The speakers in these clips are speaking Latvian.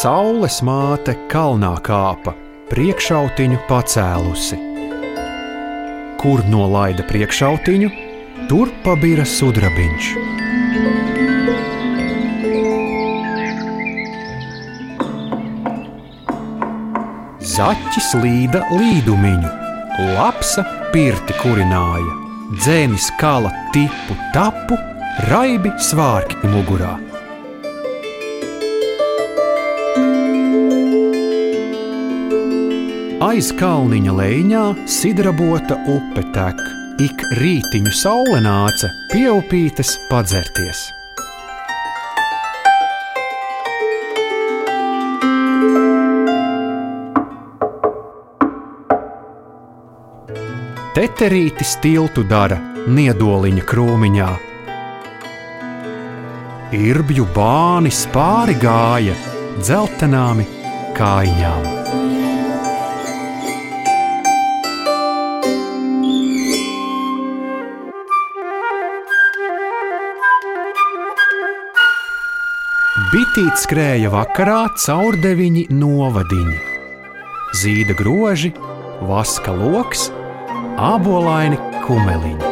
Saules māte kalnā kāpa, priekšautiņu pacēlusi. Kur nolaida priekšautiņu, tur pabira sudrabiņš. Zaķis līda līdumiņu, lapsa pirti kurināja, dzēnis kala tipu tapu, raibi svārki mugurā. Aiz kalniņa leņķā sidrabota upe tek, ik rītiņu saule nāca pieupītes padzerties. Teterītis tiltu dara niedoliņa krūmiņā. Irbju bāni spāri gāja dzeltenāmi kājām. Bitīt skrēja vakarā caurdeviņi novadiņi. Zīda groži, vaska loks, ābolaini kumeliņi.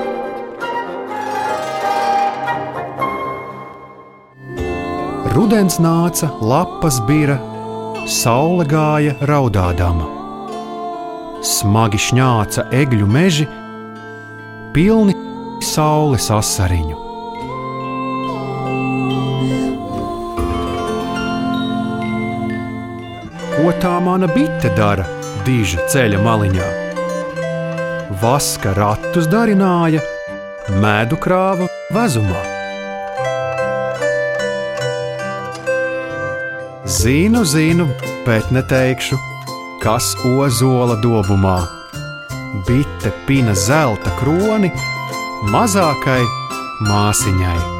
Rudens nāca, lapas bija, saule gāja raudādama. Smagi šņāca egļu meži, pilni saules asariņu. Ko tā mana bite dara diža ceļa maliņā? Vaska ratus darināja, medu krāva vezumā. Zinu, zinu, bet neteikšu, kas ozola dobumā. Bite pina zelta kroni mazākai māsiņai.